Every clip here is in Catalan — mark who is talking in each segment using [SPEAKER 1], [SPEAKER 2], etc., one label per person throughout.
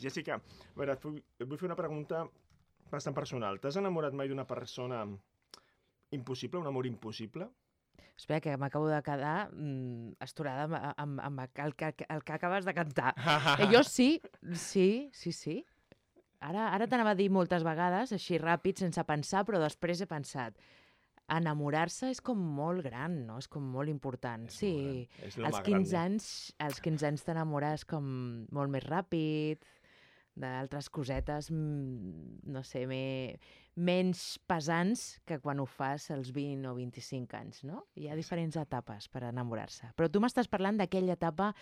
[SPEAKER 1] Jessica, a veure, vull, fer una pregunta bastant personal. T'has enamorat mai d'una persona impossible, un amor impossible?
[SPEAKER 2] Espera, que m'acabo de quedar mm, esturada amb, amb, amb el, que, el que acabes de cantar. Eh, jo sí, sí, sí, sí. Ara, ara t'anava a dir moltes vegades, així ràpid, sense pensar, però després he pensat enamorar-se és com molt gran, no? És com molt important.
[SPEAKER 1] És
[SPEAKER 2] sí,
[SPEAKER 1] molt gran. És
[SPEAKER 2] als
[SPEAKER 1] l'home
[SPEAKER 2] 15
[SPEAKER 1] grande.
[SPEAKER 2] anys, als 15 anys t'enamores com molt més ràpid, d'altres cosetes, mm, no sé, me, menys pesants que quan ho fas als 20 o 25 anys, no? Hi ha diferents etapes per enamorar-se. Però tu m'estàs parlant d'aquella etapa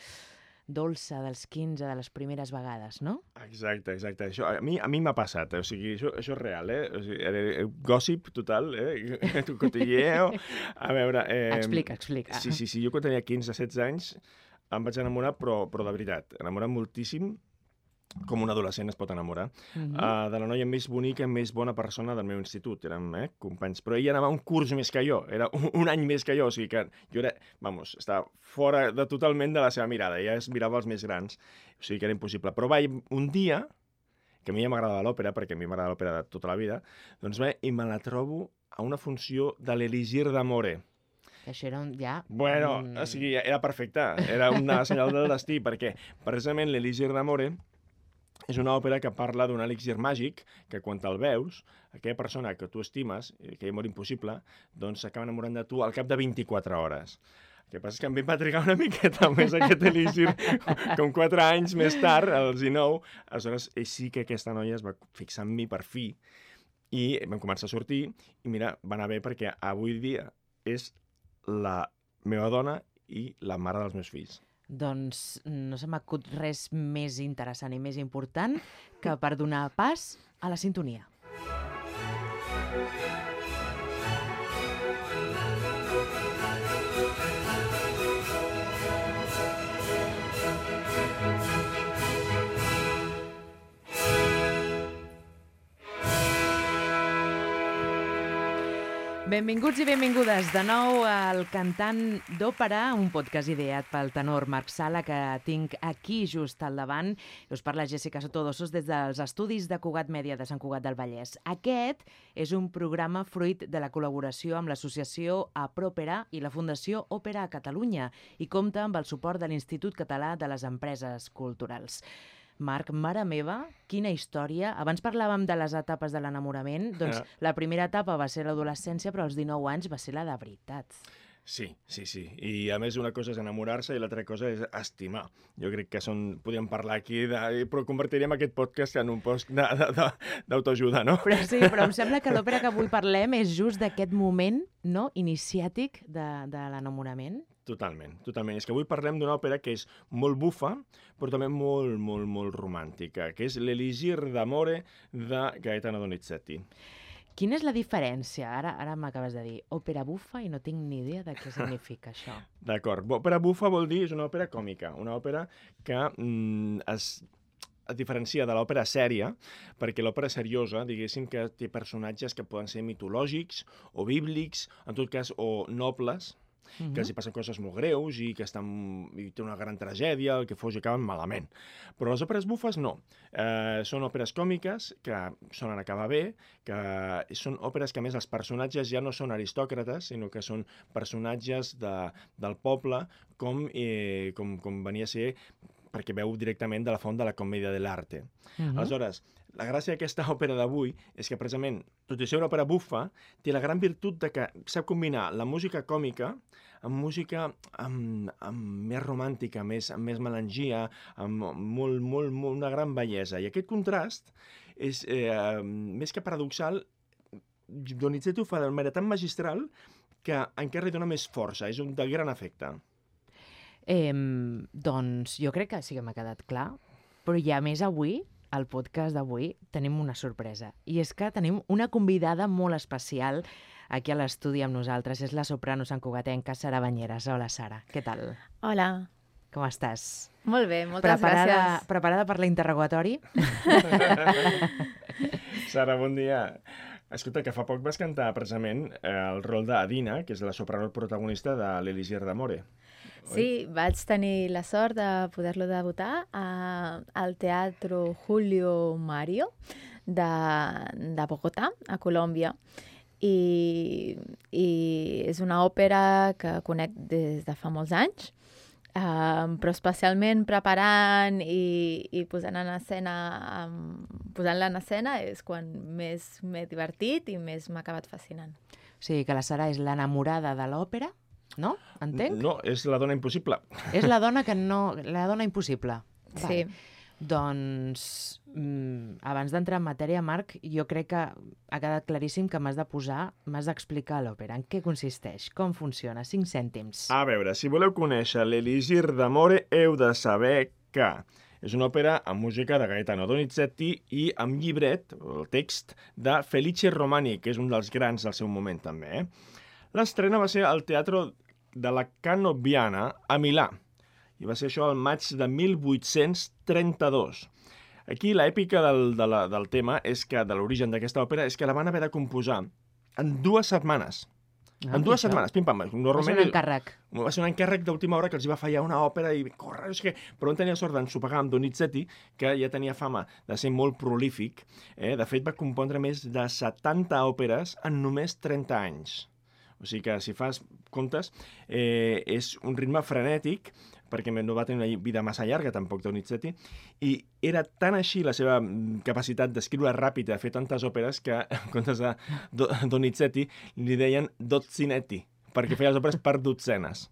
[SPEAKER 2] dolça dels 15, de les primeres vegades, no?
[SPEAKER 1] Exacte, exacte. Això, a mi a mi m'ha passat, eh? o sigui, això, això és real, eh? O sigui, eh, gossip total, eh? Cotilleo. A veure... Eh,
[SPEAKER 2] Explica, explica.
[SPEAKER 1] Sí, sí, sí, jo quan tenia 15-16 anys em vaig enamorar, però, però de veritat, enamorar moltíssim, com un adolescent es pot enamorar,
[SPEAKER 2] Mhm.
[SPEAKER 1] uh, de la noia més bonica i més bona persona del meu institut. Érem eh, companys. Però ella anava un curs més que jo. Era un, un any més que jo. O sigui que jo era, vamos, estava fora de, totalment de la seva mirada. Ella es mirava els més grans. O sigui que era impossible. Però vaig un dia, que a mi ja m'agrada l'òpera, perquè a mi m'agrada l'òpera de tota la vida, doncs vaig i me la trobo a una funció de l'Eligir d'Amore.
[SPEAKER 2] Que això era un, ja...
[SPEAKER 1] Bueno,
[SPEAKER 2] mm,
[SPEAKER 1] o sigui, era perfecte. Era una senyal del destí, perquè precisament l'Eligir d'Amore és una òpera que parla d'un elixir màgic que quan te'l veus, aquella persona que tu estimes, eh, aquell amor impossible, doncs s'acaba enamorant de tu al cap de 24 hores. El que passa és que em va trigar una miqueta més aquest elixir, com 4 anys més tard, als 19, aleshores eh, sí que aquesta noia es va fixar en mi per fi, i vam començar a sortir, i mira, va anar bé perquè avui dia és la meva dona i la mare dels meus fills.
[SPEAKER 2] Doncs no se m'acut res més interessant i més important que per donar pas a la sintonia. Benvinguts i benvingudes de nou al Cantant d'Òpera, un podcast ideat pel tenor Marc Sala, que tinc aquí just al davant. Us parla Jessica Sotodossos des dels estudis de Cugat Mèdia de Sant Cugat del Vallès. Aquest és un programa fruit de la col·laboració amb l'associació Apropera i la Fundació Òpera a Catalunya i compta amb el suport de l'Institut Català de les Empreses Culturals. Marc, mare meva, quina història. Abans parlàvem de les etapes de l'enamorament. Doncs
[SPEAKER 1] Ah.
[SPEAKER 2] la primera etapa va ser l'adolescència, però als 19 anys va ser la de veritat.
[SPEAKER 1] Sí, sí, sí. I a més una cosa és enamorar-se i l'altra cosa és estimar. Jo crec que són... Podríem parlar aquí, de, però convertiríem aquest podcast en un post d'autoajuda, no?
[SPEAKER 2] Però sí, però em sembla que l'òpera que avui parlem és just d'aquest moment no, iniciàtic de, de l'enamorament.
[SPEAKER 1] Totalment, totalment. És que avui parlem d'una òpera que és molt bufa, però també molt, molt, molt romàntica, que és l'Eligir d'Amore de Gaetano Donizetti.
[SPEAKER 2] Quina és la diferència? Ara ara m'acabes de dir òpera bufa i no tinc ni idea de què significa això.
[SPEAKER 1] D'acord. Òpera bufa vol dir, és una òpera còmica, una òpera que mm, es es diferencia de l'òpera sèria, perquè l'òpera seriosa, diguéssim, que té personatges que poden ser mitològics o bíblics, en tot cas, o nobles, que els hi passen coses molt greus i que estan, i té una gran tragèdia, el que fos i acaben malament. Però les òperes bufes no. Eh, són òperes còmiques que sonen acabar bé, que són òperes que a més els personatges ja no són aristòcrates, sinó que són personatges de, del poble com, eh, com, com venia a ser perquè veu directament de la font de la comèdia de l'arte.
[SPEAKER 2] Uh -huh.
[SPEAKER 1] Aleshores, la gràcia d'aquesta òpera d'avui és que precisament, tot i ser una òpera bufa, té la gran virtut de que sap combinar la música còmica amb música amb, amb més romàntica, més, amb més melangia, amb molt, molt, molt, una gran bellesa. I aquest contrast és, eh, més que paradoxal, Donizetti ho fa de manera tan magistral que encara li dona més força, és un de gran efecte.
[SPEAKER 2] Eh, doncs jo crec que sí que m'ha quedat clar, però ja més avui, al podcast d'avui, tenim una sorpresa. I és que tenim una convidada molt especial aquí a l'estudi amb nosaltres. És la soprano santcugatenca Sara Banyeres. Hola, Sara. Què tal?
[SPEAKER 3] Hola,
[SPEAKER 2] Com estàs?
[SPEAKER 3] molt bé, moltes
[SPEAKER 2] preparada,
[SPEAKER 3] gràcies.
[SPEAKER 2] preparada per l'interrogatori?
[SPEAKER 1] Sara, bon dia. Escolta, que fa poc vas cantar precisament eh, el rol d'Adina, que és la soprano protagonista de l'Elisir d'Amore.
[SPEAKER 3] Sí, vaig tenir la sort de poder-lo debutar a, al Teatro Julio Mario de, de Bogotà, a Colòmbia. I, I és una òpera que conec des de fa molts anys, um, però especialment preparant i, i posant en escena, um, posant-la en escena és quan més m'he divertit i més m'ha acabat fascinant.
[SPEAKER 2] O sigui que la Sara és l'enamorada de l'òpera, no? Entenc?
[SPEAKER 1] No, és la dona impossible.
[SPEAKER 2] És la dona que no... La dona impossible.
[SPEAKER 3] Sí.
[SPEAKER 2] Doncs, mm, abans d'entrar en matèria, Marc, jo crec que ha quedat claríssim que m'has de posar, m'has d'explicar l'òpera. En què consisteix? Com funciona? Cinc cèntims.
[SPEAKER 1] A veure, si voleu conèixer l'Elisir d'Amore, heu de saber que és una òpera amb música de Gaetano Donizetti i amb llibret, el text, de Felice Romani, que és un dels grans del seu moment també. Eh? L'estrena va ser al Teatro de la Canobiana a Milà, i va ser això al maig de 1832. Aquí l'èpica del, de la, del tema és que, de l'origen d'aquesta òpera, és que la van haver de composar en dues setmanes.
[SPEAKER 2] Ah,
[SPEAKER 1] en dues
[SPEAKER 2] això.
[SPEAKER 1] setmanes, pim-pam.
[SPEAKER 2] Va ser un encàrrec.
[SPEAKER 1] va ser un encàrrec d'última hora que els hi va fallar una òpera i corre, no sé què. Però on tenia sort d'ensopegar amb Donizetti, que ja tenia fama de ser molt prolífic. Eh? De fet, va compondre més de 70 òperes en només 30 anys. O sigui que, si fas comptes, eh, és un ritme frenètic, perquè no va tenir una vida massa llarga, tampoc, Donizetti, i era tan així la seva mm, capacitat d'escriure ràpid, de fer tantes òperes, que en comptes de Do- Donizetti li deien Dozzinetti, perquè feia les òperes per dotzenes.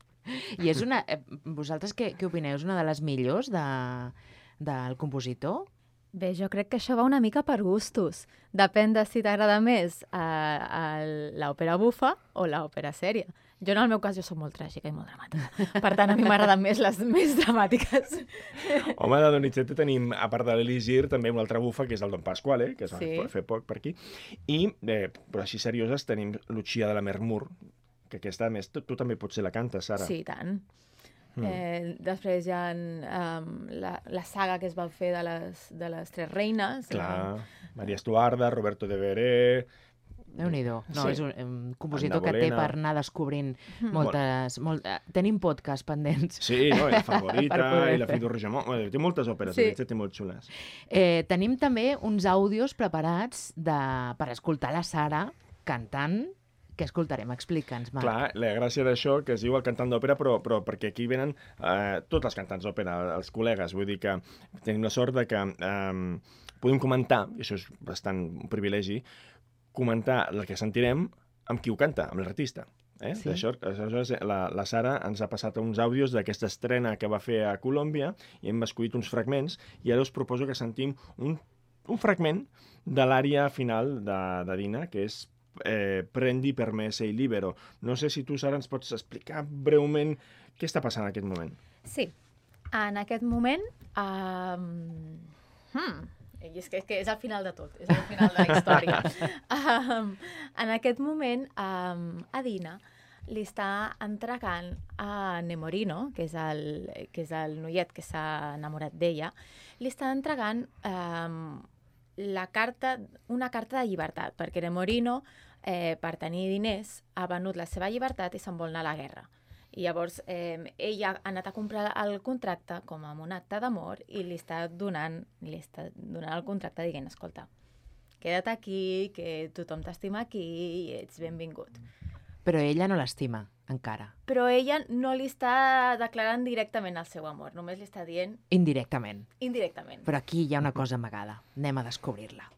[SPEAKER 2] I és una... eh, Vosaltres què, què opineu? És una de les millors de, del compositor?
[SPEAKER 3] Bé, jo crec que això va una mica per gustos. Depèn de si t'agrada més eh, l'òpera bufa o l'òpera sèria. Jo, en el meu cas, jo soc molt tràgica i molt dramàtica. Per tant, a mi m'agraden més les més dramàtiques.
[SPEAKER 1] Home, de Donizetti tenim, a part de l'Elisir, també una altra bufa, que és el Don Pasquale, que es va
[SPEAKER 3] Sí.
[SPEAKER 1] fer poc per aquí. I, eh, però així serioses, tenim Lucia de la Mermur, que aquesta, a més, tu, tu també potser la cantes, Sara.
[SPEAKER 3] Sí, tant.
[SPEAKER 1] Mm.
[SPEAKER 3] Eh, després hi ha um, la, la saga que es va fer de les, de les Tres Reines.
[SPEAKER 1] Clar, Maria Estuarda, Roberto de Veré...
[SPEAKER 2] Déu-n'hi-do. No,
[SPEAKER 1] Sí.
[SPEAKER 2] és un, un compositor que té per anar descobrint moltes... Molt, eh, tenim podcast pendents.
[SPEAKER 1] Sí, no? I la favorita, i la. Fido Regemont... Bueno, té moltes òperes,
[SPEAKER 3] Sí.
[SPEAKER 1] Donizetti molt xules.
[SPEAKER 2] Eh, tenim també uns àudios preparats de, per escoltar la Sara cantant. Què escoltarem? Explica'ns, Marc.
[SPEAKER 1] Clar, la gràcia d'això, que es diu el cantant d'òpera, però, però perquè aquí venen eh, tots els cantants d'òpera, els col·legues, vull dir que tenim la sort de que eh, podem comentar, i això és bastant un privilegi, comentar el que sentirem amb qui ho canta, amb l'artista. Eh?
[SPEAKER 2] Sí.
[SPEAKER 1] Sí. Això, aleshores, la, la Sara ens ha passat uns àudios d'aquesta estrena que va fer a Colòmbia i hem escollit uns fragments i ara us proposo que sentim un, un fragment de l'àrea final de, de Dina, que és eh, Prendi, Permese i Libero. No sé si tu, Sara, ens pots explicar breument què està passant en aquest moment.
[SPEAKER 3] Sí. En aquest moment... Um, hmm, i és que, és que és el final de tot, és el final de la història. um, en aquest moment, um, Adina li està entregant a Nemorino, que és el, que és el noiet que s'ha enamorat d'ella, li està entregant um, la carta, una carta de llibertat, perquè Nemorino, eh, per tenir diners, ha venut la seva llibertat i se'n vol anar a la guerra. I llavors eh, ella ha anat a comprar el contracte com a un acte d'amor i li està donant li està donant el contracte dient, escolta, queda't aquí, que tothom t'estima aquí i ets benvingut.
[SPEAKER 2] Però ella no l'estima, encara.
[SPEAKER 3] Però ella no li està declarant directament el seu amor, només li està dient
[SPEAKER 2] Indirectament.
[SPEAKER 3] indirectament.
[SPEAKER 2] Però aquí hi ha una cosa amagada. Anem a descobrir-la.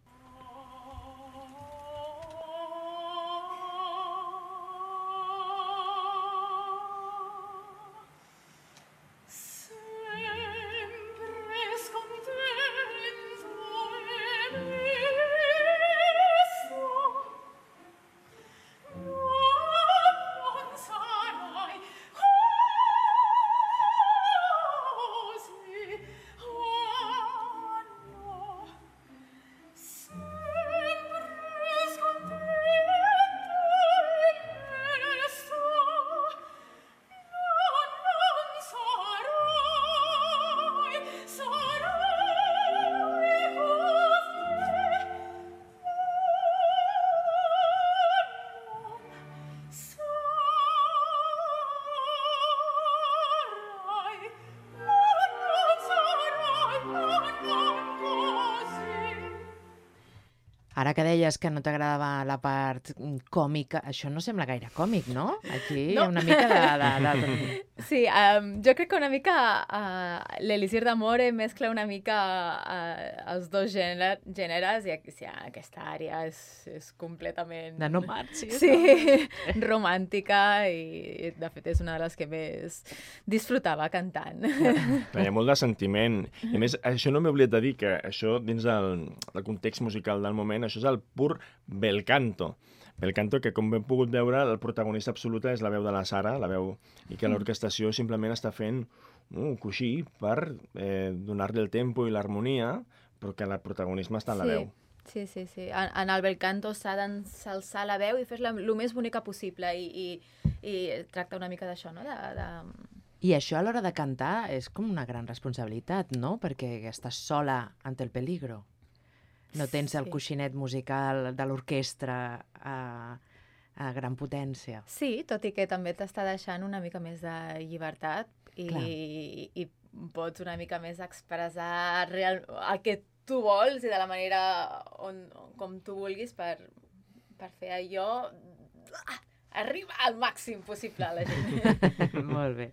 [SPEAKER 2] Ara que deies que no t'agradava la part mm, còmica, això no sembla gaire còmic, no? Aquí hi ha
[SPEAKER 3] No.
[SPEAKER 2] una mica de... de, de...
[SPEAKER 3] Sí, um, jo crec que una mica uh, l'Elisir d'Amore mescla una mica uh, els dos gèner gèneres i aquí, sí, aquesta àrea és, és completament...
[SPEAKER 2] de no marxis.
[SPEAKER 3] Sí, romàntica i de fet és una de les que més disfrutava cantant.
[SPEAKER 1] Hi ha molt de sentiment. I a més, això no m'he oblidat de dir, que això dins del, del context musical del moment, això és el pur bel canto. Bel canto que, com hem pogut veure, el protagonista absoluta és la veu de la Sara, la veu, i que l'orquestació simplement està fent un coixí per eh, donar-li el tempo i l'harmonia, però que el protagonisme està en la veu.
[SPEAKER 3] Sí, sí, sí. En, en el bel canto s'ha d'ensalçar la veu i fer-la el més bonica possible i, i, i tracta una mica d'això, no? De, de...
[SPEAKER 2] I això a l'hora de cantar és com una gran responsabilitat, no? Perquè estàs sola ante el peligro. No tens el
[SPEAKER 3] Sí.
[SPEAKER 2] coixinet musical de l'orquestra a, a gran potència.
[SPEAKER 3] Sí, tot i que també t'està deixant una mica més de llibertat i, i, i pots una mica més expressar real, el que tu vols i de la manera on, com tu vulguis per, per fer allò ah, arribar al màxim possible a la gent.
[SPEAKER 2] Molt bé.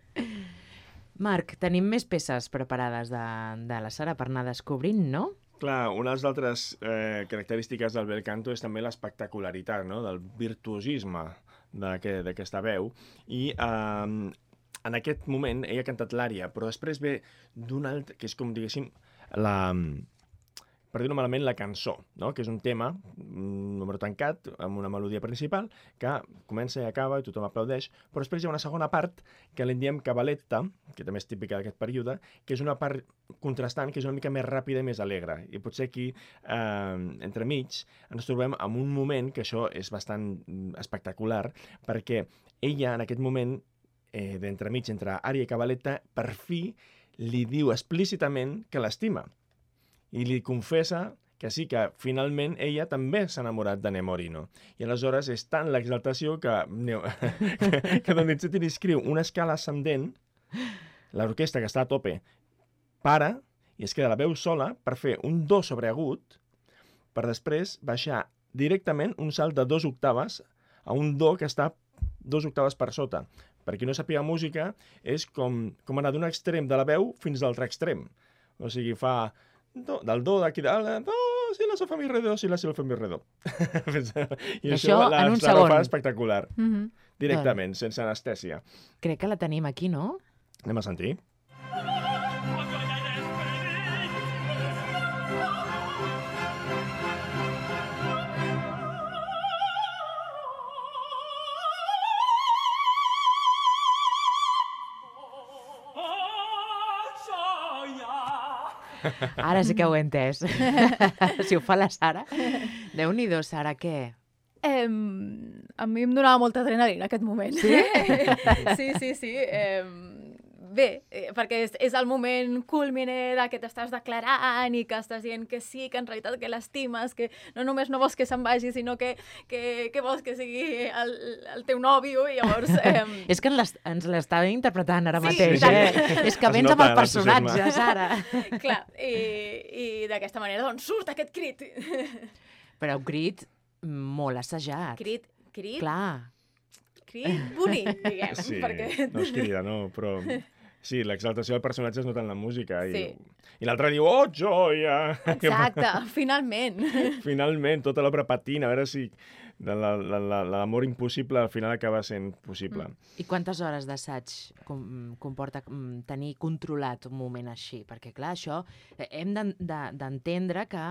[SPEAKER 2] Marc, tenim més peces preparades de, de la Sara per anar descobrint, no?
[SPEAKER 1] Clar, una de les altres eh, característiques del bel canto és també l'espectacularitat, no? del virtuosisme d'aquest- d'aquesta veu. I eh, en aquest moment ella ha cantat l'ària, però després ve d'un altre, que és com, diguéssim, la, per dir-ho malament, la cançó, no? que és un tema, un número tancat, amb una melodia principal, que comença i acaba i tothom aplaudeix, però després hi ha una segona part que li diem cabaletta, que també és típica d'aquest període, que és una part contrastant, que és una mica més ràpida i més alegre. I potser aquí, eh, entremig, ens trobem en un moment que això és bastant mm, espectacular, perquè ella, en aquest moment, eh, d'entremig entre ària i cabaletta, per fi li diu explícitament que l'estima. I li confessa que sí, que finalment ella també s'ha enamorat de Nemorino. I aleshores és tant l'exaltació que, que, que Donizetti li escriu una escala ascendent, l'orquestra que està a tope para i es queda la veu sola per fer un do sobreagut per després baixar directament un salt de dos octaves a un do que està dos octaves per sota. Per qui no sàpiga música, és com, com anar d'un extrem de la veu fins a l'altre extrem. O sigui, fa do, del do d'aquí dalt, do, si la sol fa mi re, do, si la sol fa mi re, do. I
[SPEAKER 2] Això
[SPEAKER 1] la,
[SPEAKER 2] en un
[SPEAKER 1] la
[SPEAKER 2] segon.
[SPEAKER 1] fa espectacular,
[SPEAKER 3] Mm -hmm.
[SPEAKER 1] directament, sense anestèsia.
[SPEAKER 2] Crec que la tenim aquí, no?
[SPEAKER 1] Anem a sentir?
[SPEAKER 2] Ara sí que ho he entès. si ho fa la Sara. Déu-n'hi-do, Sara, què?
[SPEAKER 3] Eh, a mi em donava molta adrenalina aquest moment.
[SPEAKER 2] Sí?
[SPEAKER 3] sí, sí, sí. Eh, bé, eh, perquè és, és el moment culmine de que t'estàs declarant i que estàs dient que sí, que en realitat que l'estimes, que no només no vols que se'n vagi, sinó que, que, que vols que sigui el, el teu nòvio, i llavors... Eh,
[SPEAKER 2] És que ens l'estava interpretant ara
[SPEAKER 3] Sí,
[SPEAKER 2] mateix,
[SPEAKER 3] tant.
[SPEAKER 2] eh? És que vens amb el personatge. Sara.
[SPEAKER 3] clar, i, i d'aquesta manera, doncs, surt aquest crit.
[SPEAKER 2] Però un crit molt assajat.
[SPEAKER 3] Crit, crit,
[SPEAKER 2] Clar.
[SPEAKER 3] crit bonic, diguem,
[SPEAKER 1] Sí,
[SPEAKER 3] perquè...
[SPEAKER 1] no es crida, no, però... Sí, l'exaltació del personatge es nota en la música. I,
[SPEAKER 3] Sí.
[SPEAKER 1] i l'altre diu, oh, joia!
[SPEAKER 3] Exacte, finalment.
[SPEAKER 1] Finalment, tota l'obra patina, a veure si de la- la- la- l'amor impossible al final acaba sent possible.
[SPEAKER 3] Mm.
[SPEAKER 2] I quantes hores d'assaig com, comporta mm, tenir controlat un moment així? Perquè, clar, això eh, hem d'en- de- d'entendre que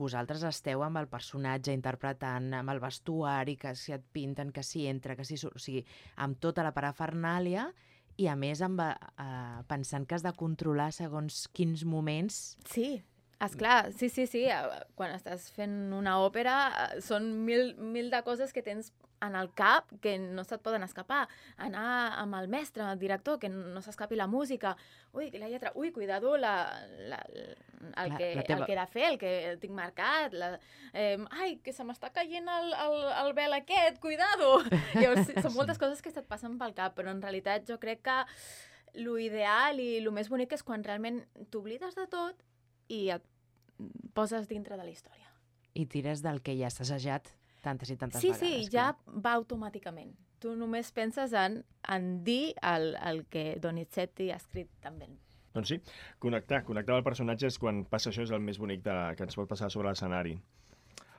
[SPEAKER 2] vosaltres esteu amb el personatge interpretant, amb el vestuari, que si et pinten, que si entra, que si surt... O sigui, amb tota la parafernàlia i, a més, amb, eh, pensant que has de controlar segons quins moments...
[SPEAKER 3] Sí, esclar, sí, sí, sí. eh, Quan estàs fent una òpera eh, són mil, mil de coses que tens en el cap que no se't poden escapar. Anar amb el mestre, el director, que no s'escapi la música. Ui, la lletra, ui, cuidado, la, la, el,
[SPEAKER 2] La-
[SPEAKER 3] que,
[SPEAKER 2] la teva-
[SPEAKER 3] el que he de fer, el que tinc marcat. La, eh, ai, que se m'està caient el, el, el vel aquest, cuidado! Llavors, són moltes coses que se't passen pel cap, però en realitat jo crec que lo ideal i el més bonic és quan realment t'oblides de tot i et poses dintre de la història.
[SPEAKER 2] i tires del que ja has assajat tantes i tantes
[SPEAKER 3] Sí,
[SPEAKER 2] vegades.
[SPEAKER 3] sí, ja va automàticament. Tu només penses en, en dir el, el que Donizetti ha escrit també.
[SPEAKER 1] Doncs sí, connectar, connectar amb el personatge és quan passa això, és el més bonic de, que ens pot passar sobre l'escenari.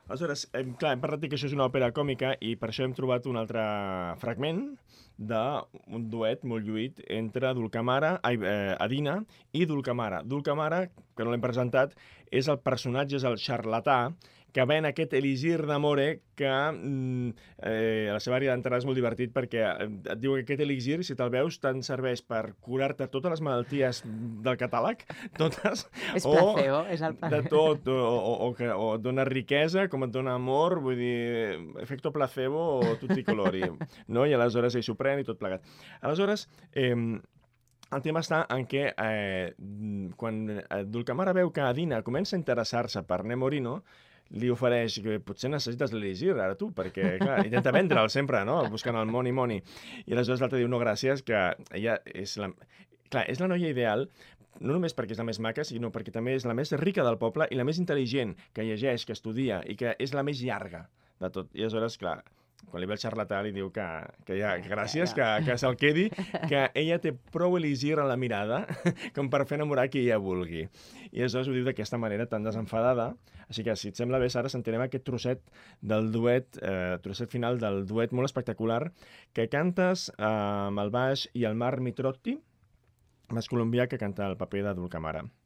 [SPEAKER 1] Aleshores, hem, clar, hem parlat que això és una òpera còmica i per això hem trobat un altre fragment d'un duet molt lluït entre Dulcamara, ai, eh, Adina i Dulcamara. Dulcamara, que no l'hem presentat, és el personatge, és el xarlatà, que ven aquest elisir d'amore que mm, eh, a la seva àrea d'entrada és molt divertit perquè eh, et diu que aquest elisir, si te'l veus, tant serveix per curar-te totes les malalties del catàleg, totes,
[SPEAKER 2] És
[SPEAKER 1] o
[SPEAKER 2] placebo, és el
[SPEAKER 1] de tot, o, o, o, que, o et dona riquesa, com et dona amor, vull dir, efecto placebo o tutti colori, no? I aleshores ell s'ho pren i tot plegat. Aleshores, eh, el tema està en què eh, quan eh, Dulcamara veu que Adina comença a interessar-se per Nemorino, li ofereix que potser necessites l'elegir ara tu, perquè, clar, intenta vendre'l sempre, no?, buscant el money money. I aleshores l'altre diu, no, gràcies, que ella és la... Clar, és la noia ideal, no només perquè és la més maca, sinó perquè també és la més rica del poble i la més intel·ligent, que llegeix, que estudia i que és la més llarga de tot. I aleshores, clar, quan li ve el xarlatà li diu que, que ja, gràcies, que, que se'l quedi, que ella té prou elisir a la mirada com per fer enamorar qui ella vulgui. I aleshores ho diu d'aquesta manera tan desenfadada. Així que, si et sembla bé, Sara, sentirem aquest trosset del duet, eh, trosset final del duet molt espectacular, que cantes eh, amb el baix i el Mar Mitrotti, més colombià que canta el paper de Dulcamara.
[SPEAKER 4] Riconcella,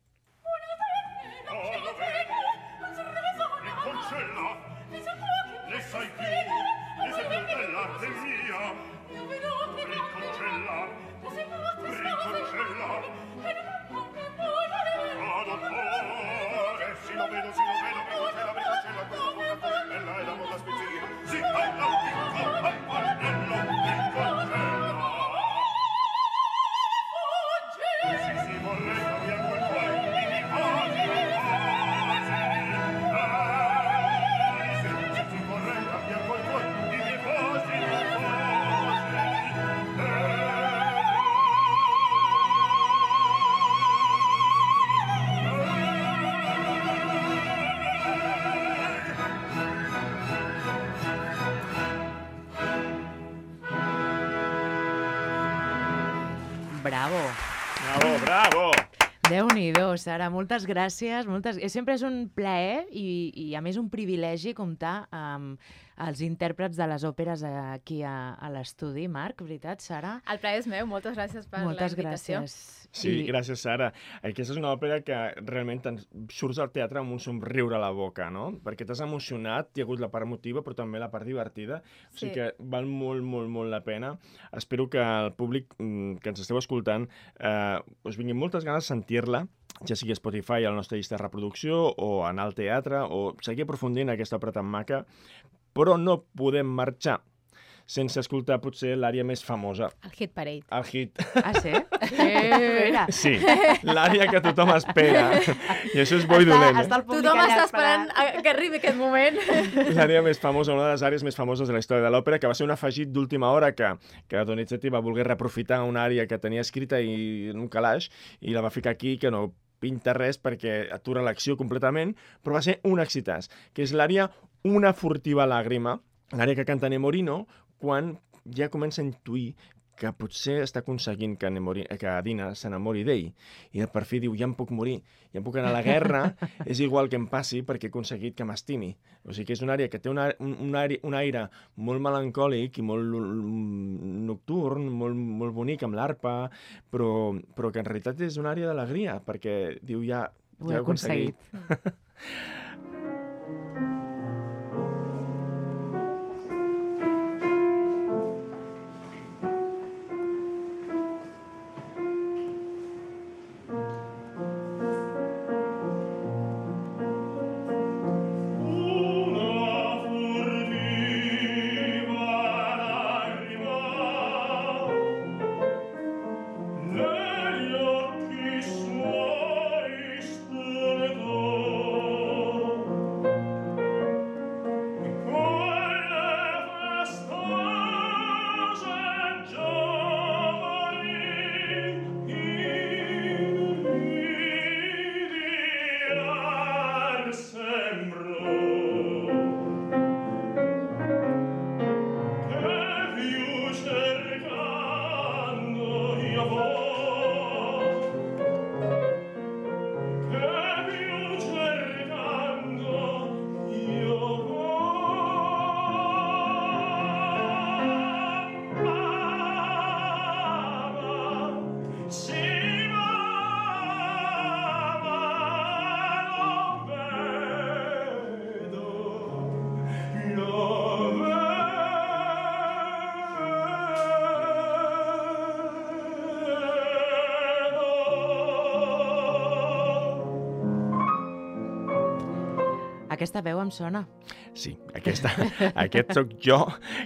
[SPEAKER 2] Bravo!
[SPEAKER 1] Bravo, bravo!
[SPEAKER 2] Déu-n'hi-do, Sara, moltes gràcies. Moltes... eh, Sempre és un plaer i, i, a més, un privilegi comptar amb els intèrprets de les òperes aquí a, a l'estudi. Marc, veritat, Sara?
[SPEAKER 3] El plaer és meu, moltes gràcies per
[SPEAKER 2] moltes
[SPEAKER 3] la invitació.
[SPEAKER 2] gràcies.
[SPEAKER 1] Sí, I... gràcies, Sara. Aquesta és una òpera que realment surts al teatre amb un somriure a la boca, no? Perquè t'has emocionat, hi ha hagut la part emotiva, però també la part divertida. O sigui
[SPEAKER 3] Sí.
[SPEAKER 1] que val molt, molt, molt la pena. Espero que el públic mm, que ens esteu escoltant eh, us vinguin moltes ganes de sentir-la, ja sigui a Spotify, a la nostra llista de reproducció, o anar al teatre, o seguir aprofundint en aquesta òpera tan maca, però no podem marxar sense escoltar potser l'àrea més famosa,
[SPEAKER 3] El Hit Parade.
[SPEAKER 1] el hit.
[SPEAKER 2] Ah, sí? Eh, mira.
[SPEAKER 1] Sí, l'àrea que tothom espera. I això és bo i
[SPEAKER 2] Està,
[SPEAKER 1] dolent,
[SPEAKER 2] està
[SPEAKER 1] eh?
[SPEAKER 2] el públic
[SPEAKER 3] Tothom està esperant a- que arribi aquest moment.
[SPEAKER 1] L'àrea més famosa, una de les àrees més famoses de la història de l'òpera, que va ser un afegit d'última hora que, que Donizetti va voler reaprofitar una àrea que tenia escrita i en un calaix i la va ficar aquí, que no pinta res perquè atura l'acció completament, però va ser un excitàs, que és l'àrea Una furtiva làgrima, l'àrea que canta Nemorino, quan ja comença a intuir que potser està aconseguint que, Nemori, que Adina s'enamori d'ell. I per fi diu, ja em puc morir, ja em puc anar a la guerra, és igual que em passi perquè he aconseguit que m'estimi. O sigui que és una àrea que té una, un, un, aire, un aire molt melancòlic i molt nocturn, molt, molt bonic amb l'arpa, però, però que en realitat és una àrea d'alegria, perquè diu, ja,
[SPEAKER 2] Ho
[SPEAKER 1] ja
[SPEAKER 2] he aconseguit.
[SPEAKER 4] Una
[SPEAKER 2] Aquesta veu em sona.
[SPEAKER 1] Sí, aquesta, aquest sóc jo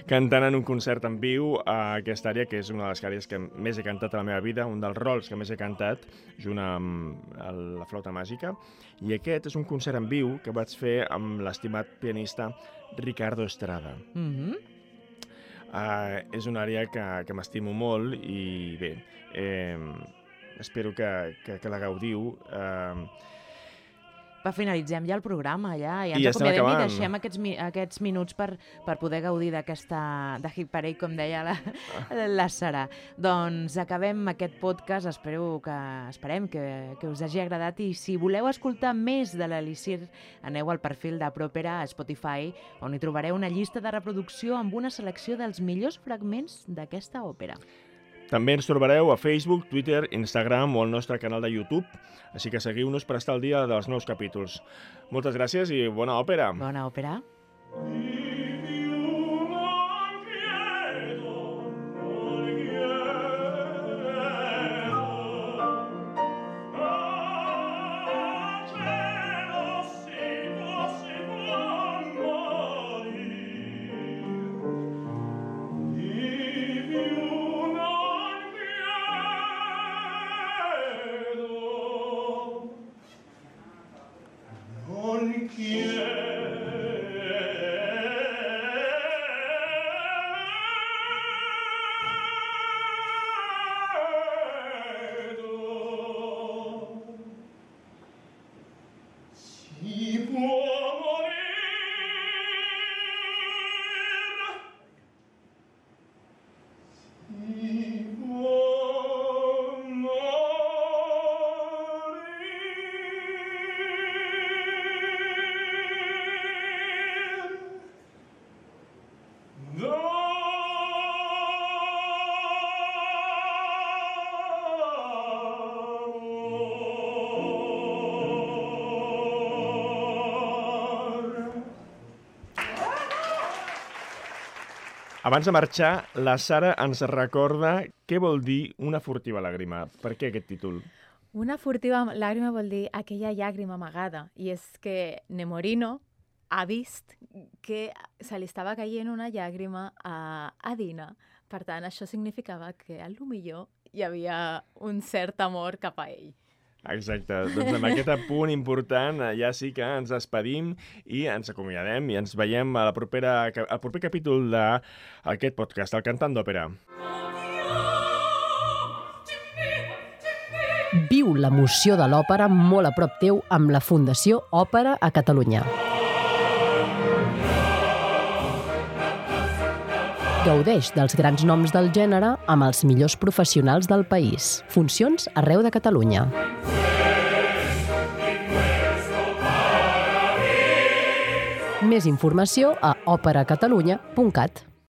[SPEAKER 1] cantant en un concert en viu a aquesta àrea, que és una de les àrees que més he cantat a la meva vida, un dels rols que més he cantat, junt amb la flauta màgica. I aquest és un concert en viu que vaig fer amb l'estimat pianista Ricardo Estrada.
[SPEAKER 2] Mm -hmm.
[SPEAKER 1] Uh, és una àrea que, que m'estimo molt i bé, eh, espero que, que, que la gaudiu. Uh,
[SPEAKER 2] Va, finalitzem ja el programa, ja, i ens
[SPEAKER 1] I ja
[SPEAKER 2] acomiadem i deixem aquests, mi aquests minuts per, per poder gaudir d'aquesta de Hit Parade, com deia la,
[SPEAKER 1] Ah.
[SPEAKER 2] la Sara. Doncs acabem aquest podcast, espero que, esperem que, que us hagi agradat i si voleu escoltar més de l'Elisir, aneu al perfil de Propera a Spotify, on hi trobareu una llista de reproducció amb una selecció dels millors fragments d'aquesta òpera.
[SPEAKER 1] També ens trobareu a Facebook, Twitter, Instagram o al nostre canal de YouTube, així que seguiu-nos per estar al dia dels nous capítols. Moltes gràcies i bona òpera!
[SPEAKER 2] Bona òpera.
[SPEAKER 4] Non
[SPEAKER 1] Abans de marxar, la Sara ens recorda què vol dir una furtiva làgrima. Per què aquest títol?
[SPEAKER 3] Una furtiva làgrima vol dir aquella llàgrima amagada. I és que Nemorino ha vist que se li estava caient una llàgrima a, a Dina. Per tant, això significava que a lo millor hi havia un cert amor cap a ell.
[SPEAKER 1] Exacte, doncs amb aquest punt important eh, ja sí que ens despedim i ens acomiadem i ens veiem a la propera, al proper capítol d'aquest podcast, el Cantant d'Òpera.
[SPEAKER 5] Viu l'emoció de l'òpera molt a prop teu amb la Fundació Òpera a Catalunya. Gaudeix dels grans noms del gènere amb els millors professionals del país. Funcions arreu de Catalunya. Més informació a operacatalunya.cat.